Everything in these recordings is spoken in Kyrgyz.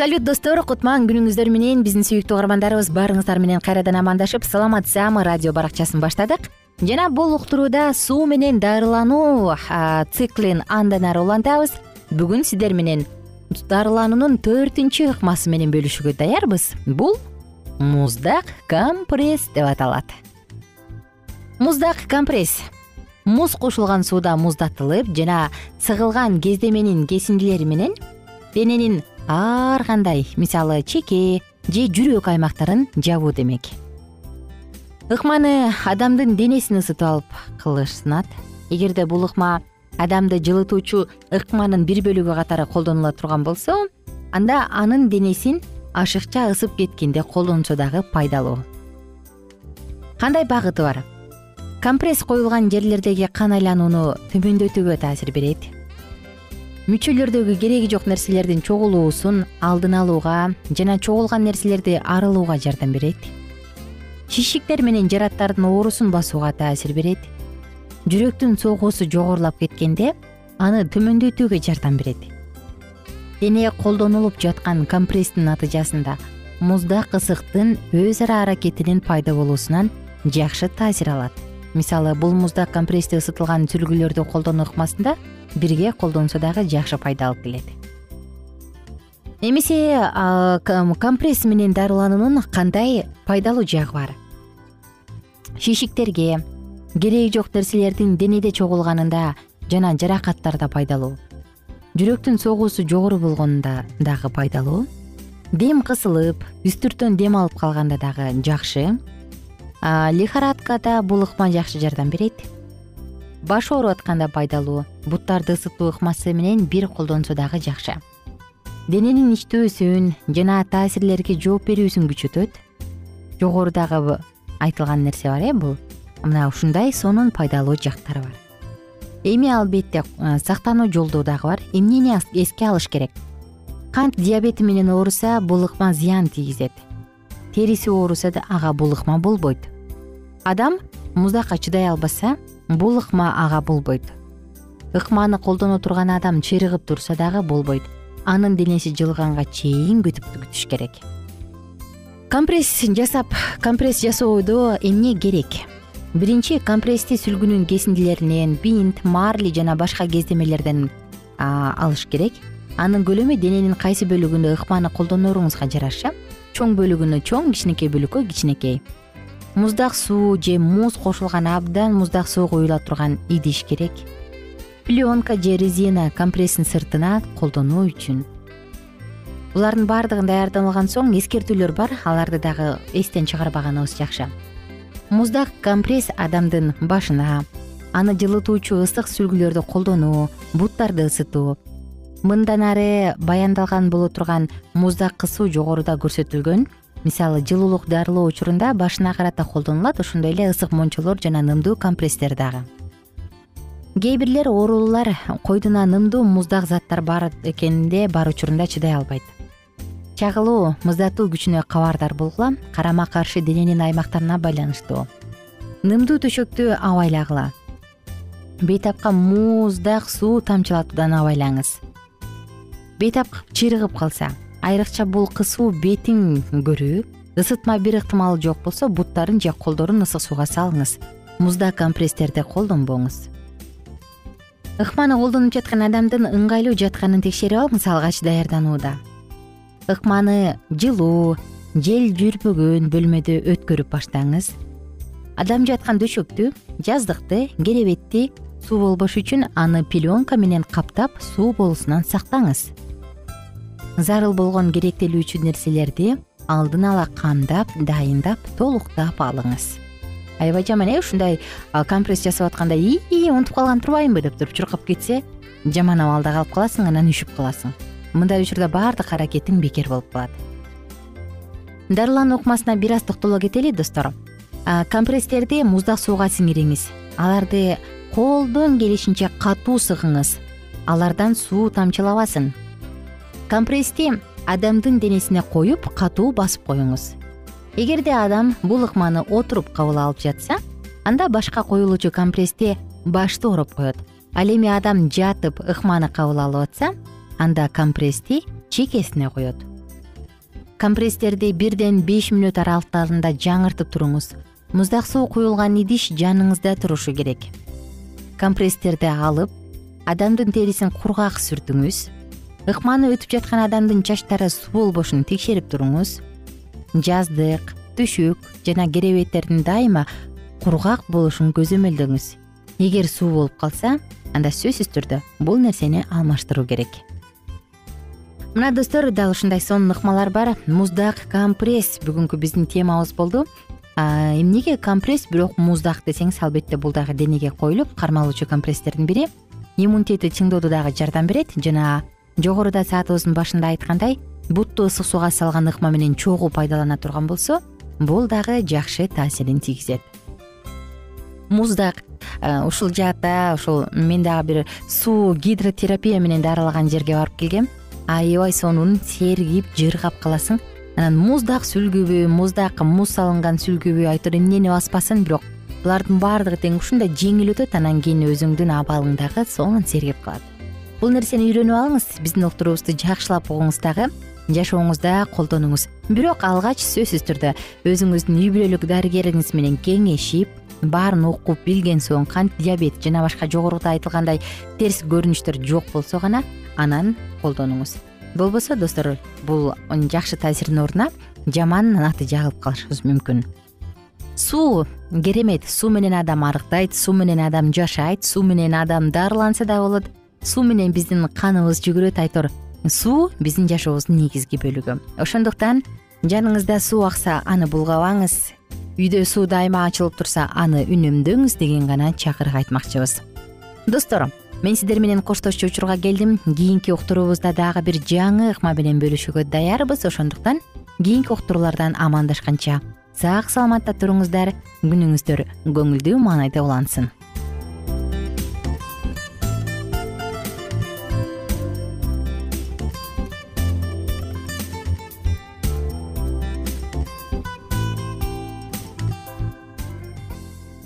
салют достор кутман күнүңүздөр менен биздин сүйүктүү угармандарыбыз баарыңыздар менен кайрадан амандашып саламат саама радио баракчасын баштадык. Жана бул уктурууда суу менен дарылануу циклин андан ары улантабыз. Бүгүн сиздер менен дарылануунун төртүнчү ыкмасы менен бөлүшүүгө даярбыз. Бул муздак компресс деп аталат. Муздак компресс. Муз кошулган сууда муздатылып жана сыгылган кездеменин кесиндилери менен дененин ар кандай? Мисалы чеке же жүрөк аймактарын жабуу демек. Ыкманы адамдын денесин ысытып алып кылышсынат. Эгерде бул ыкма адамды жылытуучу ыкманын бир бөлүгү катары колдонула турган болсо анда анын денесин ашыкча ысып кеткенде колдонсо дагы пайдалуу. Кандай багыты бар? Компресс коюлган жерлердеги кан айланууну төмөндөтүүгө таасир берет мүчөлөрдөгү кереги жок нерселердин чогулуусун алдын алууга жана чогулган нерселерди арылууга жардам берет. Шишиктер менен жараттардын оорусун басууга таасир берет. Жүрөктүн согуусу жогорулап кеткенде аны төмөндөтүүгө жардам берет. Дене колдонулуп жаткан компресстин натыйжасында муздак ысыктын өз ара аракетинин пайда болуусунан жакшы таасир алат мисалы бул муздак компрессти ысытылган сүлгүлөрдү колдонуу ыкмасында бирге колдонсо дагы жакшы пайда алып келет. Эмесе компресс менен дарылануунун кандай пайдалуу жагы бар? Шишиктерге кереги жок нерселердин денеде чогулганында жана жаракаттарда пайдалуу жүрөктүн согуусу жогору болгонунда дагы пайдалуу дем кысылып үстүртөн дем алып калганда дагы жакшы лихорадкада бул ыкма жакшы жардам берет. Баш ооруп атканда пайдалуу буттарды ысытуу ыкмасы менен бир колдонсо дагы жакшы. Дененин ичтөөсүн жана таасирлерге жооп берүүсүн күчөтөт. Жогорудагы айтылган нерсе бар э бул. Мына ушундай сонун пайдалуу жактары бар. Эми албетте сактануу жолдору дагы бар. Эмнени эске алыш керек? Кант диабети менен ооруса бул ыкма зыян тийгизет. Териси ооруса ага бул ыкма болбойт адам муздакка чыдай албаса бул ыкма ага болбойт. Ыкманы колдоно турган адам чирыгып турса дагы болбойт. Анын денеси жылыганга чейин күтүп күтүш керек. Компресс жасап компресс жасоодо эмне керек? Биринчи компрессти сүлгүнүн кесиндилеринен бинт марли жана башка кездемелерден алыш керек. Анын көлөмү дененин кайсы бөлүгүндө ыкманы колдонооруңузга жараша. Чоң бөлүгүнө чоң кичинекей бөлүккө кичинекей муздак суу же муз кошулган абдан муздак суу куюла турган идиш керек. Пленка же резина компресстин сыртына колдонуу үчүн. Булардын баардыгын даярдалган соң эскертүүлөр бар аларды дагы эстен чыгарбаганыбыз жакшы. Муздак компресс адамдын башына аны жылытуучу ысык сүлгүлөрдү колдонуу буттарды ысытуу мындан ары баяндалган боло турган муздак кысуу жогоруда көрсөтүлгөн мисалы жылуулук дарылоо учурунда башына карата колдонулат ошондой эле ысык мончолор жана нымдуу компресстер дагы. Кээ бирлер оорулуулар койдуна нымдуу муздак заттар бар экенине бар учурунда чыдай албайт. Чагылуу муздатуу күчүнө кабардар болгула карама каршы дененин аймактарына байланыштуу. Нымдуу төшөктү абайлагыла. Бейтапка мууздак суу тамчылатуудан абайлаңыз. Бейтап чирыгып калса айрыкча бул кысуу бетин көрүү ысытма бир ыктымалы жок болсо буттарын же колдорун ысык сууга салыңыз. Муздак компресстерди колдонбоңуз. Ыкманы колдонуп жаткан адамдын ыңгайлуу жатканын текшерип алыңыз алгач даярданууда. Ыкманы жылуу жел жүрбөгөн бөлмөдө өткөрүп баштаңыз. Адам жаткан төшөктү жаздыкты керебетти суу болбош үчүн аны пеленка менен каптап суу болуусунан сактаңыз зарыл болгон керектелүүчү нерселерди алдын ала камдап дайындап толуктап алыңыз. Аябай жаман э ушундай компресс жасап атканда ии унутуп калган турбаймынбы деп туруп чуркап кетсе жаман абалда калып каласың анан үшүп каласың. Мындай учурда баардык аракетиң бекер болуп калат. Дарылануу ыкмасына бир аз токтоло кетели достор. Компресстерди муздак сууга сиңириңиз. Аларды колдон келишинче катуу сыгыңыз. Алардан суу тамчылабасын компрессти адамдын денесине коюп катуу басып коюңуз. Эгерде адам бул ыкманы отуруп кабыл алып жатса анда башка коюлуучу компрессти башты ороп коет. Ал эми адам жатып ыкманы кабыл алып атса анда компрессти чекесине коет. Компресстерди бирден беш мүнөт аралыктарында жаңыртып туруңуз. Муздак суу куюлган идиш жаныңызда турушу керек. Компресстерди алып адамдын терисин кургак сүртүңүз ыкманы өтүп жаткан адамдын чачтары суу болбошун текшерип туруңуз. Жаздык төшөк жана керебеттердин дайыма кургак болушун көзөмөлдөңүз эгер суу болуп калса анда сөзсүз түрдө бул нерсени алмаштыруу керек. Мына достор дал ушундай сонун ыкмалар бар. Муздак компресс. Бүгүнкү биздин темабыз болду. Эмнеге компресс бирок муздак десеңиз албетте бул дагы денеге коюлуп кармалуучу компресстердин бири иммунитетти чыңдоодо дагы жардам берет жана жогоруда саатыбыздын башында айткандай бутту ысык сууга салган ыкма менен чогуу пайдалана турган болсо бул дагы жакшы таасирин тийгизет. Муздак ушул жаатта ушул мен дагы бир суу гидротерапия менен дарылаган жерге барып келгем. Аябай сонун сергип жыргап каласың. Анан муздак сүлгүбү муздак муз салынган сүлгүбү айтор эмнени баспасын? бирок булардын баардыгы тең ушундай жеңил өтөт анан кийин өзүңдүн абалың дагы сонун сергип калат бул нерсени үйрөнүп алыңыз биздин уктуруубузду жакшылап угуңуз дагы. Жашооңузда колдонуңуз. Бирок алгач сөзсүз түрдө өзүңүздүн үй бүлөлүк дарыгериңиз менен кеңешип баарын окуп билген соң кант диабет жана башка жогоруда айтылгандай терс көрүнүштөр жок болсо гана анан колдонуңуз. Болбосо достор бул жакшы таасирдин ордуна жаман натыйжа алып калышыбыз мүмкүн. Суу керемет суу менен адам арыктайт суу менен адам жашайт суу менен адам дарыланса да болот суу менен биздин каныбыз жүгүрөт айтор. Суу биздин жашообуздун негизги бөлүгү. Ошондуктан жаныңызда суу акса аны булгабаңыз үйдө суу дайыма ачылып турса аны үнөмдөңүз деген гана чакырык айтмакчыбыз. Достор мен сиздер менен коштошчу учурга келдим. Кийинки уктуруубузда дагы бир жаңы ыкма менен бөлүшүүгө даярбыз. Ошондуктан кийинки уктуруулардан амандашканча сак саламатта туруңуздар. Күнүңүздөр көңүлдүү маанайда улансын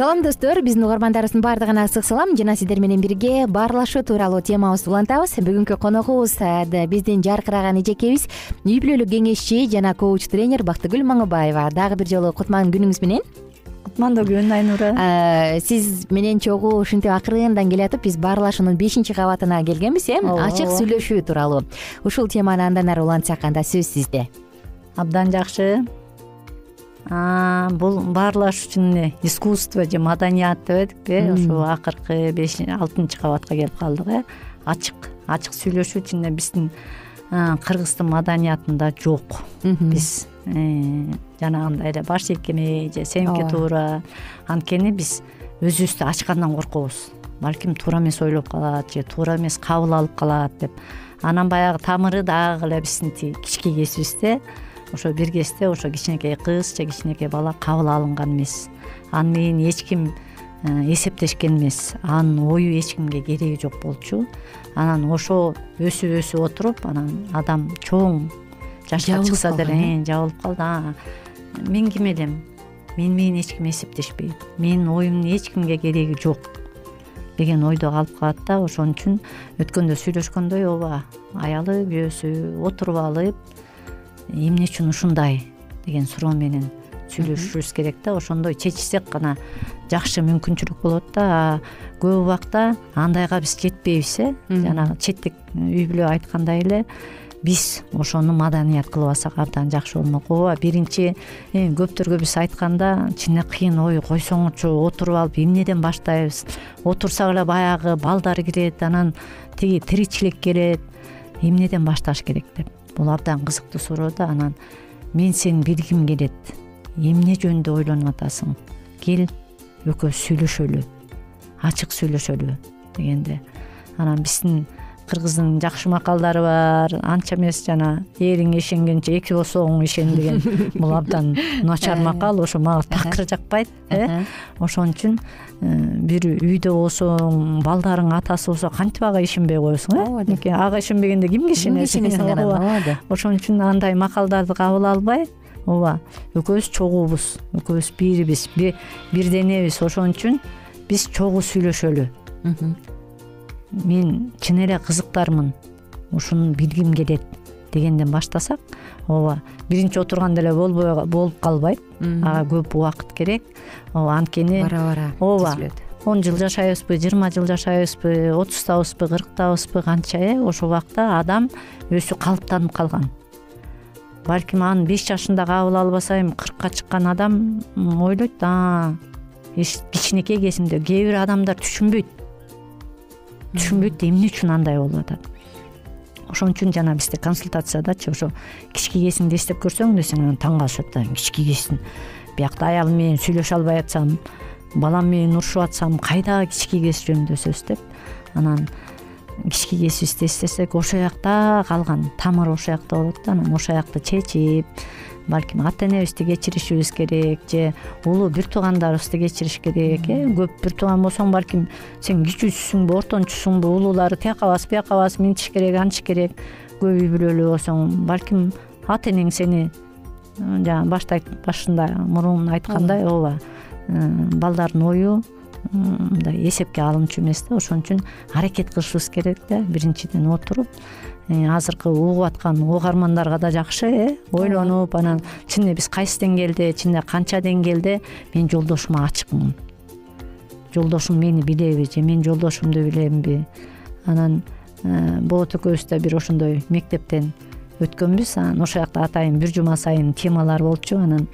салам достор. Биздин угармандарыбыздын баардыгына ысык салам. Жана сиздер менен бирге баарлашуу тууралуу темабызды улантабыз. Бүгүнкү коногубуз биздин жаркыраган эжекебиз үй бүлөлүк кеңешчи жана коуч тренер бактыгүл маңыбаева. Дагы бир жолу кутман күнүңүз менен. Кутмандуу күн айнура. Сиз менен чогуу ушинтип акырындан келеатып биз баарлашуунун бешинчи кабатына келгенбиз э. Ачык сүйлөшүү тууралуу. Ушул теманы андан ары улантсак анда сөз сизде. Абдан жакшы бул баарлашуучу эмне? Искусство же маданият деп эдикпи э ушул акыркы алтынчы кабатка келип калдык э? Ачык ачык сүйлөшүү чын эле биздин кыргыздын маданиятында жок. Биз э, жанагындай эле баш ийкемей же сеники туура. Анткени биз өзүбүздү ачкандан коркобуз. Балким туура эмес ойлоп калат же туура эмес кабыл алып калат деп. Анан баягы тамыры дагы эле биздин тиги кички кезибизде ошо бир кезде ошо кичинекей кыз же кичинекей бала кабыл алынган эмес. Аны менен эч ким э, эсептешкен эмес. Анын ою эч кимге кереги жок болчу. Анан ошо өсүп өсүп отуруп анан адам чоң жашка чыкса деле э? жабылып калды. Мен ким элем? Мени менен эч ким эсептешпейт менин оюмдун эч кимге кереги жок деген ойдо калып калат да. Ошон үчүн өткөндө сүйлөшкөндөй ооба аялы күйөөсү отуруп алып эмне үчүн ушундай деген суроо менен сүйлөшүшүбүз керек да. Ошондой чечсек гана жакшы мүмкүнчүлүк болот да. Көп убакта андайга биз жетпейбиз э. Жанагы четтик үй бүлө айткандай эле биз ошону маданият кылып алсак абдан жакшы болмок. Ооба биринчи көптөргө биз айтканда чын кыйын ой койсоңурчу отуруп алып эмнеден баштайбыз? Отурсак эле баягы балдар кирет анан тиги тиричилик келет эмнеден башташ керек деп бул абдан кызыктуу суроо да анан мен сени билгим келет. Эмне жөнүндө ойлонуп атасың? Кел экөөбүз сүйлөшөлү ачык сүйлөшөлү дегенде. Анан биздин кыргыздын жакшы макалдары бар анча эмес жана эриңе ишенгенче эки босооңо ишен деген бул абдан начар макал ошо мага такыр жакпайт э? ошон үчүн э, бир үйдө болсоң балдарың атасы болсо кантип ага ишенбей коесуң э? Ооба мынекей ага ишенбегенде кимге ишенесиң кимге ишенесиң анан ооба. Ошон үчүн андай макалдарды кабыл албай ооба экөөбүз чогуубуз экөөбүз бирбиз бир денебиз ошон үчүн биз чогуу сүйлөшөлү. Мен чын эле кызыктармын ушуну билгим келет дегенден баштасак ооба биринчи отурганда эле болбой болуп калбайт. Ага көп убакыт керек. Ооба анткени бара бара ооба түзүлөт. он жыл жашайбызбы жыйырма жыл жашайбызбы отуздабызбы кырктабызбы канча э ошол убакта адам өзү калыптанып калган. Балким анын беш жашында кабыл албаса эми кыркка чыккан адам ойлойт кичинекей кезимде кээ бир адамдар түшүнбөйт түшүнбөйт эмне үчүн андай болуп атат ошон үчүн жана бизде консультациядачы ошо кички кезиңди эстеп көрсөң десең анан таң калышат да кички кезим биякта аялым менен сүйлөшө албай атсам балам менен урушуп атсам кайдагы кички кез жөнүндө сөз деп анан кички кезибизди эстесек ошол жакта калган тамыр ошол жакта болот да анан ошол жакты чечип балким ата энебизди кечиришибиз керек же улуу бир туугандарыбызды кечириш керек э көп бир тууган болсоң балким сен кичүүсүңбү ортончусуңбу улуулары тияка барбас бияка барбас мынтиш керек антиш керек көп үй бүлөлүү болсоң. Балким ата энең сени э, жанаг башта башында мурун айткандай ооба э, балдардын ою мындай эсепке алынчу эмес да. Ошон үчүн аракет кылышыбыз керек да. Биринчиден отуруп э, азыркы угуп аткан угармандарга да жакшы э ойлонуп анан чын эле биз кайсы деңгээлде чын эле канча деңгээлде? Мен жолдошума ачыкмын. Жолдошум мени билеби же мен жолдошумду билемби? Анан э, болот экөөбүз да бир ошондой мектептен өткөнбүз анан ошол жакта атайын бир жума сайын темалар болчу анан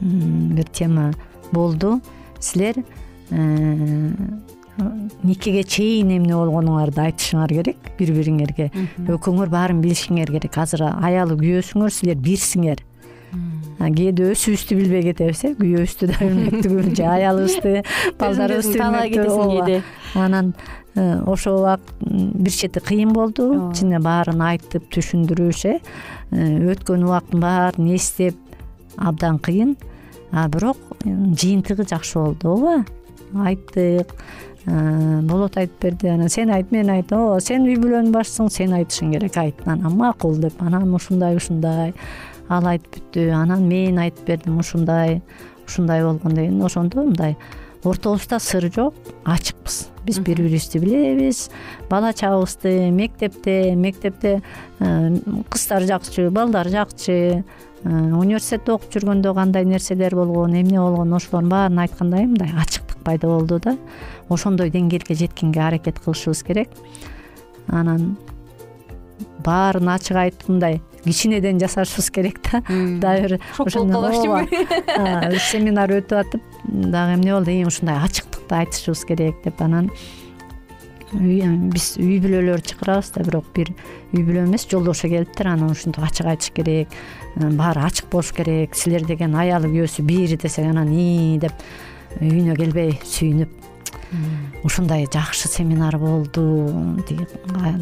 бир тема болду силер э, никеге чейин эмне болгонуңарды айтышыңар керек бири бириңерге экөөңөр баарын билишиңер керек. Азыр аялы күйөөсүңөр силер бирсиңер. Кээде өзүбүздү билбей кетебиз э күйөөбүздү да билмектигү же аялыбызды балдарыбызды таалай кетесиң кээде. Анан ошол убакт бир чети кыйын болду. Чын эле баарын айтып түшүндүрүш э, өткөн убакыттын баарын эстеп абдан кыйын бирок жыйынтыгы жакшы болду ооба. Айттык. Болот айтып берди анан сен айт мен айт ооба. Сен үй бүлөнүн башчысың сен айтышың керек. Айт анан макул деп. Анан ушундай ушундай. Ал айтып бүттү. Анан мен айтып бердим ушундай ушундай болгон деген. Ошондо мындай ортобузда сыр жок ачыкпыз. Биз бири бирибизди билебиз. Бала чагыбызды мектепте мектепте кыздар жакчы балдар жакчы Э, университетте окуп жүргөндө кандай нерселер болгон эмне болгон ошолордун баарын айткандай мындай ачыктык пайда болду да. Ошондой деңгээлге жеткенге аракет кылышыбыз керек. Анан баарын ачык айтып мындай кичинеден жасашыбыз керек да. Дагы бир шок болуп калбакчымы семинар өтүп атып дагы эмне болду ушундай ачыктыкты айтышыбыз керек деп анан биз үй бүлөлөрдү чакырабыз да бирок бир үй бүлө эмес жолдошу келиптир анан ушинтип ачык айтыш керек баары ачык болуш керек силер деген аялы күйөөсү бир десек анан ии деп үйүнө келбей сүйүнүп ушундай жакшы семинар болду тиги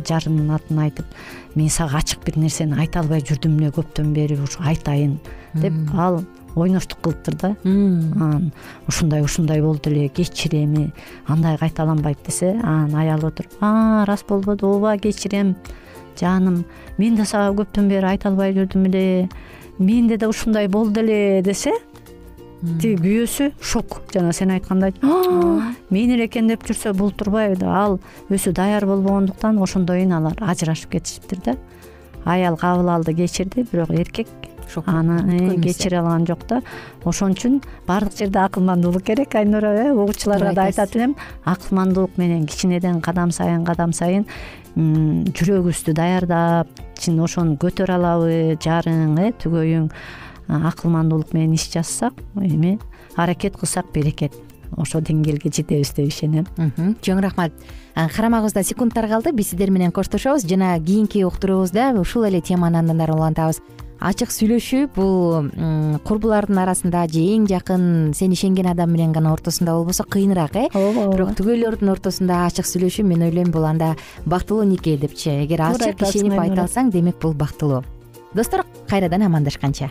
жарымдын атын айтып мен сага ачык бир нерсени айта албай жүрдүм эле көптөн бери ушу айтайын деп ал ойноштук кылыптыр да анан ушундай ушундай болду эле кечир эми андай кайталанбайт десе анан аял отуруп рас болбоду ооба кечирем жаным мен да сага көптөн бери айта албай жүрдүм эле менде да ушундай болду эле десе тиги күйөөсү шок. Жана сен айткандай мен эле экен деп жүрсө бул турбайбы ал өзү даяр болбогондуктан ошондойн алар ажырашып кетишиптир да. Аял кабыл алды кечирди бирок эркек аны э, кечире алган жок да. Ошон үчүн баардык жерде акылмандуулук керек айнура э угуучуларга да айтат элем акылмандуулук менен кичинеден кадам сайын кадам сайын жүрөгүбүздү даярдап чын ошону көтөрө алабы жарың э түгөйүң акылмандуулук менен иш жазсак эми аракет кылсак берекет. Ошол деңгээлге жетебиз деп ишенем. Чоң рахмат. Карамагыбызда секундтар калды. Биз сиздер менен коштошобуз жана кийинки уктуруубузда ушул эле теманы андан ары улантабыз. Ачык сүйлөшүү бул курбулардын арасында же эң жакын сен ишенген адам менен гана ортосунда болбосо кыйыныраак э? Ооба бирок түгөйлөрдүн ортосунда ачык сүйлөшүү мен ойлойм бул анда бактылуу нике депчи? Эгер ачык ишенип айта алсаң демек бул бактылуу. Достор кайрадан амандашканча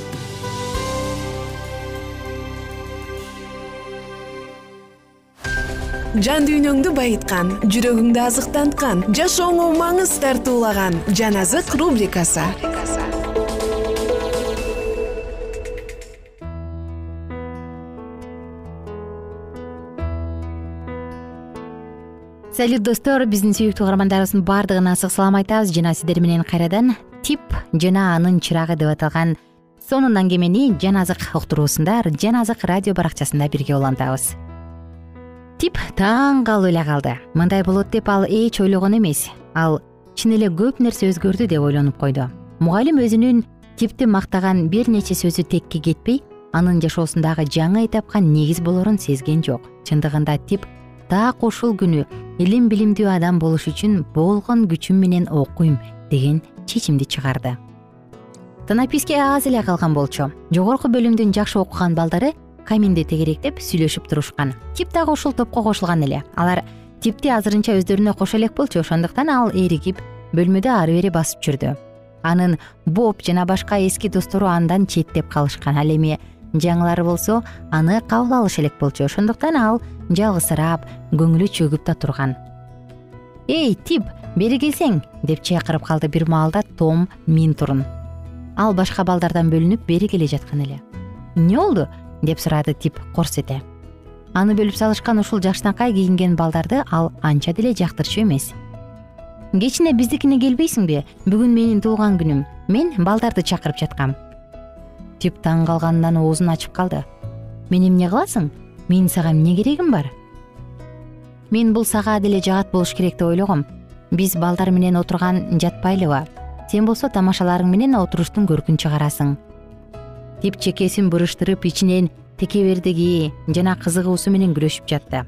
жан дүйнөңдү байыткан жүрөгүңдү азыктанткан жашооңо маңыз тартуулаган жан азык рубрикасы. Салют достор биздин сүйүктүү угармандарыбыздын баардыгына ысык салам айтабыз. Жана сиздер менен кайрадан тип жана анын чырагы деп аталган сонун аңгемени жан азык уктуруусунда жан азык радио баракчасында бирге улантабыз тип таң калып эле калды. Мындай болот деп ал эч ойлогон эмес. Ал чын эле көп нерсе өзгөрдү деп ойлонуп койду. Мугалим өзүнүн типти мактаган бир нече сөзү текке кетпей анын жашоосундагы жаңы этапка негиз болорун сезген жок. Чындыгында тип так ушул күнү илим билимдүү адам болуш үчүн болгон күчүм менен окуйм деген чечимди чыгарды. Танаписке аз эле калган болчу. Жогорку бөлүмдүн жакшы окуган балдары каминди тегеректеп сүйлөшүп турушкан. Тип дагы ушул топко кошулган эле. Алар типти азырынча өздөрүнө кошо элек болчу ошондуктан ал эригип бөлмөдө ары бери басып жүрдү. Анын боб жана башка эски достору андан четтеп калышкан. Ал эми жаңылары болсо аны кабыл алыш элек болчу. Ошондуктан ал жалгызсырап көңүлү чөгүп да турган. Эй тип бери келсең! деп чайкырып калды бир маалда том минтурн. Ал башка балдардан бөлүнүп бери келе жаткан эле. Эмне болду деп сурады тип корс эте. Аны бөлүп салышкан ушул жакшынакай кийинген балдарды ал анча деле жактырчу эмес. Кечине биздикине келбейсиңби? Бүгүн менин туулган күнүм. Мен балдарды чакырып жаткам тип таң калганынан оозун ачып калды. Мени эмне кыласың? Менин сага эмне керегим бар? Мен бул сага деле жагат болуш керек деп ойлогом. Биз балдар менен отурган жатпайлыбы. Сен болсо тамашаларың менен отуруштун көркүн чыгарасың тип чекесин буруштуруп ичинен текебердиги жана кызыгуусу менен күрөшүп жатты.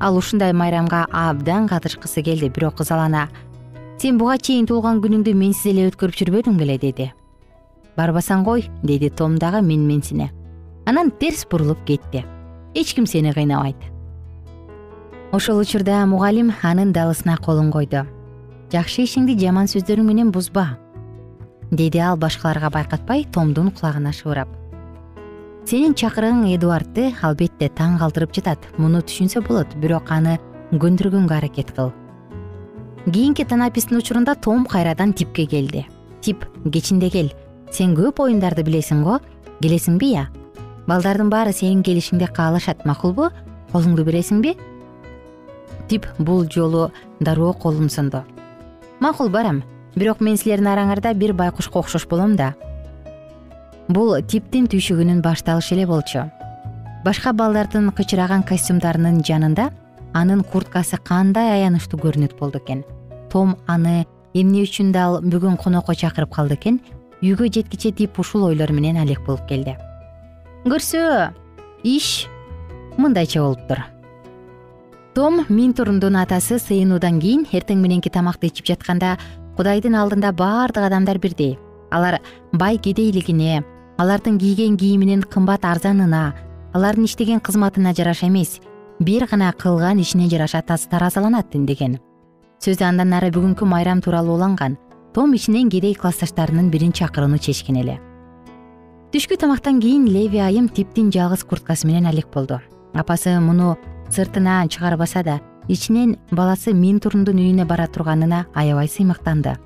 Ал ушундай майрамга абдан катышкысы келди бирок ызалана сен буга чейин туулган күнүңдү менсиз эле өткөрүп жүрбөдүң беле деди. Барбасаң кой? деди том дагы менменсине анан терс бурулуп кетти. Эч ким сени кыйнабайт ошол учурда мугалим анын далысына колун койду. Жакшы ишиңди жаман сөздөрүң менен бузба деди ал башкаларга байкатпай томдун кулагына шыбырап сенин чакырыгың эдуардты албетте таң калтырып жатат муну түшүнсө болот бирок аны көндүргөнгө аракет кыл кийинки танапистин учурунда том кайрадан типке келди. Тип кечинде кел. Сен көп оюндарды билесиң го келесиңби э балдардын баары сенин келишиңди каалашат макулбу? Колуңду бересиңби тип бул жолу дароо колун сунду макул барам бирок мен силердин араңарда бир байкушка окшош болом да. Бул типтин түйшүгүнүн башталышы эле болчу. Башка балдардын кычыраган костюмдарынын жанында анын курткасы кандай аянычтуу көрүнөт болду экен. Том аны эмне үчүн дал бүгүн конокко чакырып калды экен үйгө жеткиче тип ушул ойлор менен алек болуп келди. Көрсө иш мындайча болуптур том минтурндун атасы сыйынуудан кийин эртең мененки тамакты ичип жатканда кудайдын алдында баардык адамдар бирдей. Алар бай кедейлигине алардын кийген кийиминин кымбат арзанына алардын иштеген кызматына жараша эмес бир гана кылган ишине жараша таразаланат деген сөзү андан ары бүгүнкү майрам тууралуу уланган том ичинен кедей классташтарынын бирин чакырууну чечкен эле. Түшкү тамактан кийин леви айым типтин жалгыз курткасы менен алек болду. Апасы муну сыртына чыгарбаса да ичинен баласы минтурндун үйүнө бара турганына аябай сыймыктанды.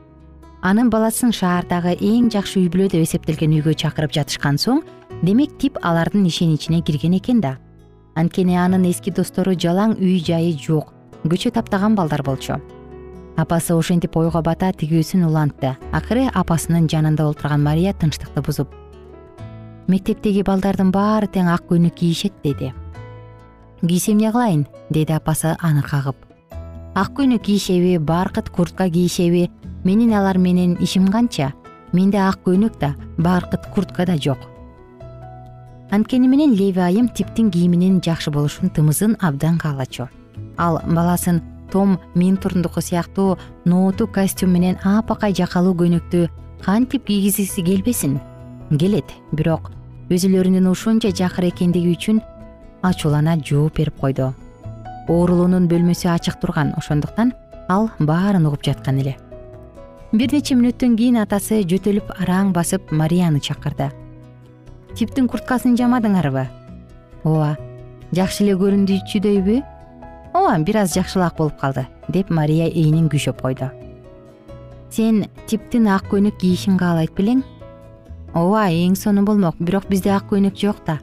Анын баласын шаардагы эң жакшы үй бүлө деп эсептелген үйгө чакырып жатышкан соң демек тип алардын ишеничине кирген экен да. Анткени анын эски достору жалаң үй жайы жок көчө таптаган балдар болчу. Апасы ошентип ойго бата тигүүсүн улантты. Акыры апасынын жанында отурган мария тынчтыкты бузуп. Мектептеги балдардын баары тең ак көйнөк кийишет деди кийсе эмне кылайын деди апасы аны кагып ак көйнөк кийишеби баркыт куртка кийишеби менин алар менен ишим канча? Менде ак көйнөк да баркыт куртка да жок. Анткени менен леви айым типтин кийиминин жакшы болушун тымызын абдан каалачу. Ал баласын том минтурндуку сыяктуу нооту костюм менен апакай жакалуу көйнөктү кантип кийгизгиси келбесин? Келет бирок өзүлөрүнүн ушунча жакыр экендиги үчүн ачуулана жооп берип койду. Оорулуунун бөлмөсү ачык турган ошондуктан ал баарын угуп жаткан эле. Бир нече мүнөттөн кийин атасы жөтөлүп араң басып марияны чакырды. Типтин курткасын жамадыңарбы? Ооба жакшы эле көрүндүчүдөйбү? Ооба бир аз жакшыраак болуп калды деп мария эйнин күйшөп койду. Сен типтин ак көйнөк кийишиң каалайт белең? Ооба эң сонун болмок бирок бизде ак көйнөк жок да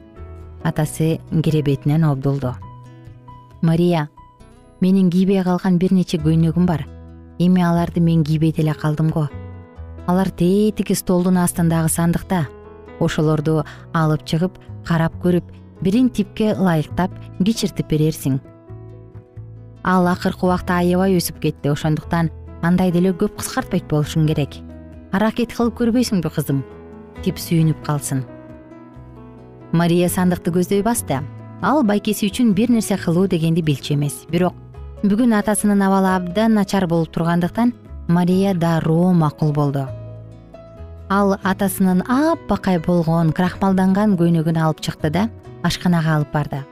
атасы керебетинен обдулду мария менин кийбей калган бир нече көйнөгүм бар. Эми аларды мен кийбей деле калдым го алар тетиги столдун астындагы сандыкта. Ошолорду алып чыгып карап көрүп бирин типке ылайыктап кичиртип берерсиң ал акыркы убакта аябай өсүп кетти. Ошондуктан андай деле көп кыскартпайт болушуң керек. Аракет кылып көрбөйсүңбү кызым тип сүйүнүп калсын мария сандыкты көздөй басты. Ал байкеси үчүн бир нерсе кылуу дегенди билчү эмес. Бирок бүгүн атасынын абалы абдан начар болуп тургандыктан мария дароо макул болду. Ал атасынын аппакай болгон крахмалданган көйнөгүн алып чыкты да ашканага алып барды.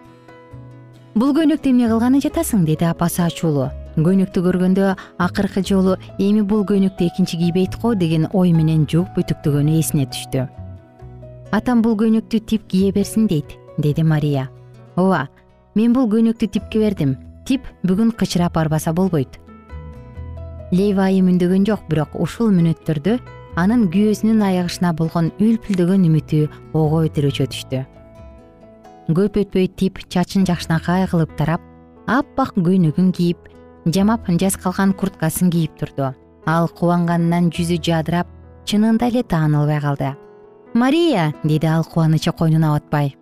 Бул көйнөктү эмне кылганы жатасың деди апасы ачуулуу көйнөктү көргөндө акыркы жолу эми бул көйнөктү экинчи кийбейт го деген ой менен жууп бүтүктөгөнү эсине түштү атам бул көйнөктү тип кие берсин дейт деди мария. Ооба мен бул көйнөктү типке бердим. Тип бүгүн кычырап барбаса болбойт лейва айым үндөгөн жок бирок ушул мүнөттөрдө анын күйөөсүнүн айыгышына болгон үлпүлдөгөн үмүтү ого бетер түштү. Көп өтпөй тип чачын жакшынакай кылып тарап аппак көйнөгүн кийип жамап жаз калган курткасын кийип турду. Ал кубанганынан жүзү жадырап чынында эле таанылбай калды мария деди ал кубанычы койнуна батпай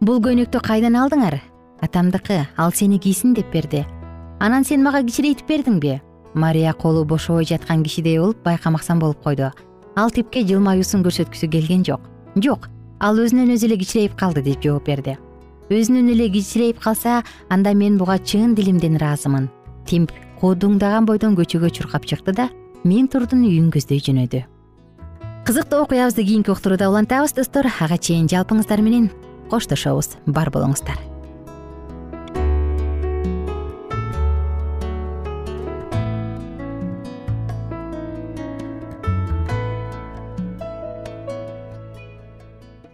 бул көйнөктү кайдан алдыңар? Атамдыкы ал сени кийсин деп берди. Анан сен мага кичирейтип бердиңби? Мария колу бошобой жаткан кишидей болуп байкамаксан болуп койду. Ал типке жылмаюусун көрсөткүсү келген жок жок ал өзүнөн өзү эле кичирейип калды деп жооп берди. Өзүнөн эле кичирейип калса анда мен буга чын дилимден ыраазымын тип куудуңдаган бойдон көчөгө чуркап чыкты да ментурдун үйүн көздөй жөнөдү кызыктуу окуябызды кийинки уктурууда улантабыз достор. Ага чейин жалпыңыздар менен коштошобуз бар болуңуздар.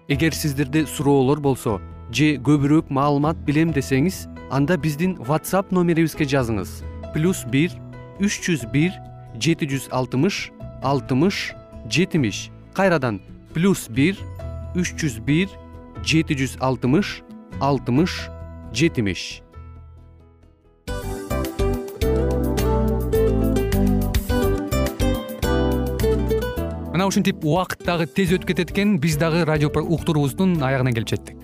Эгер сиздерде суроолор болсо же көбүрөөк маалымат билем десеңиз анда биздин whatsapp номерибизге жазыңыз. Плюс бир үч жүз бир жети жүз алтымыш алтымыш жетимиш кайрадан плюс бир үч жүз бир жети жүз алтымыш алтымыш жетимиш. Мына ушинтип убакыт дагы тез өтүп кетет экен биз дагы радио уктуруубуздун аягына келип жеттик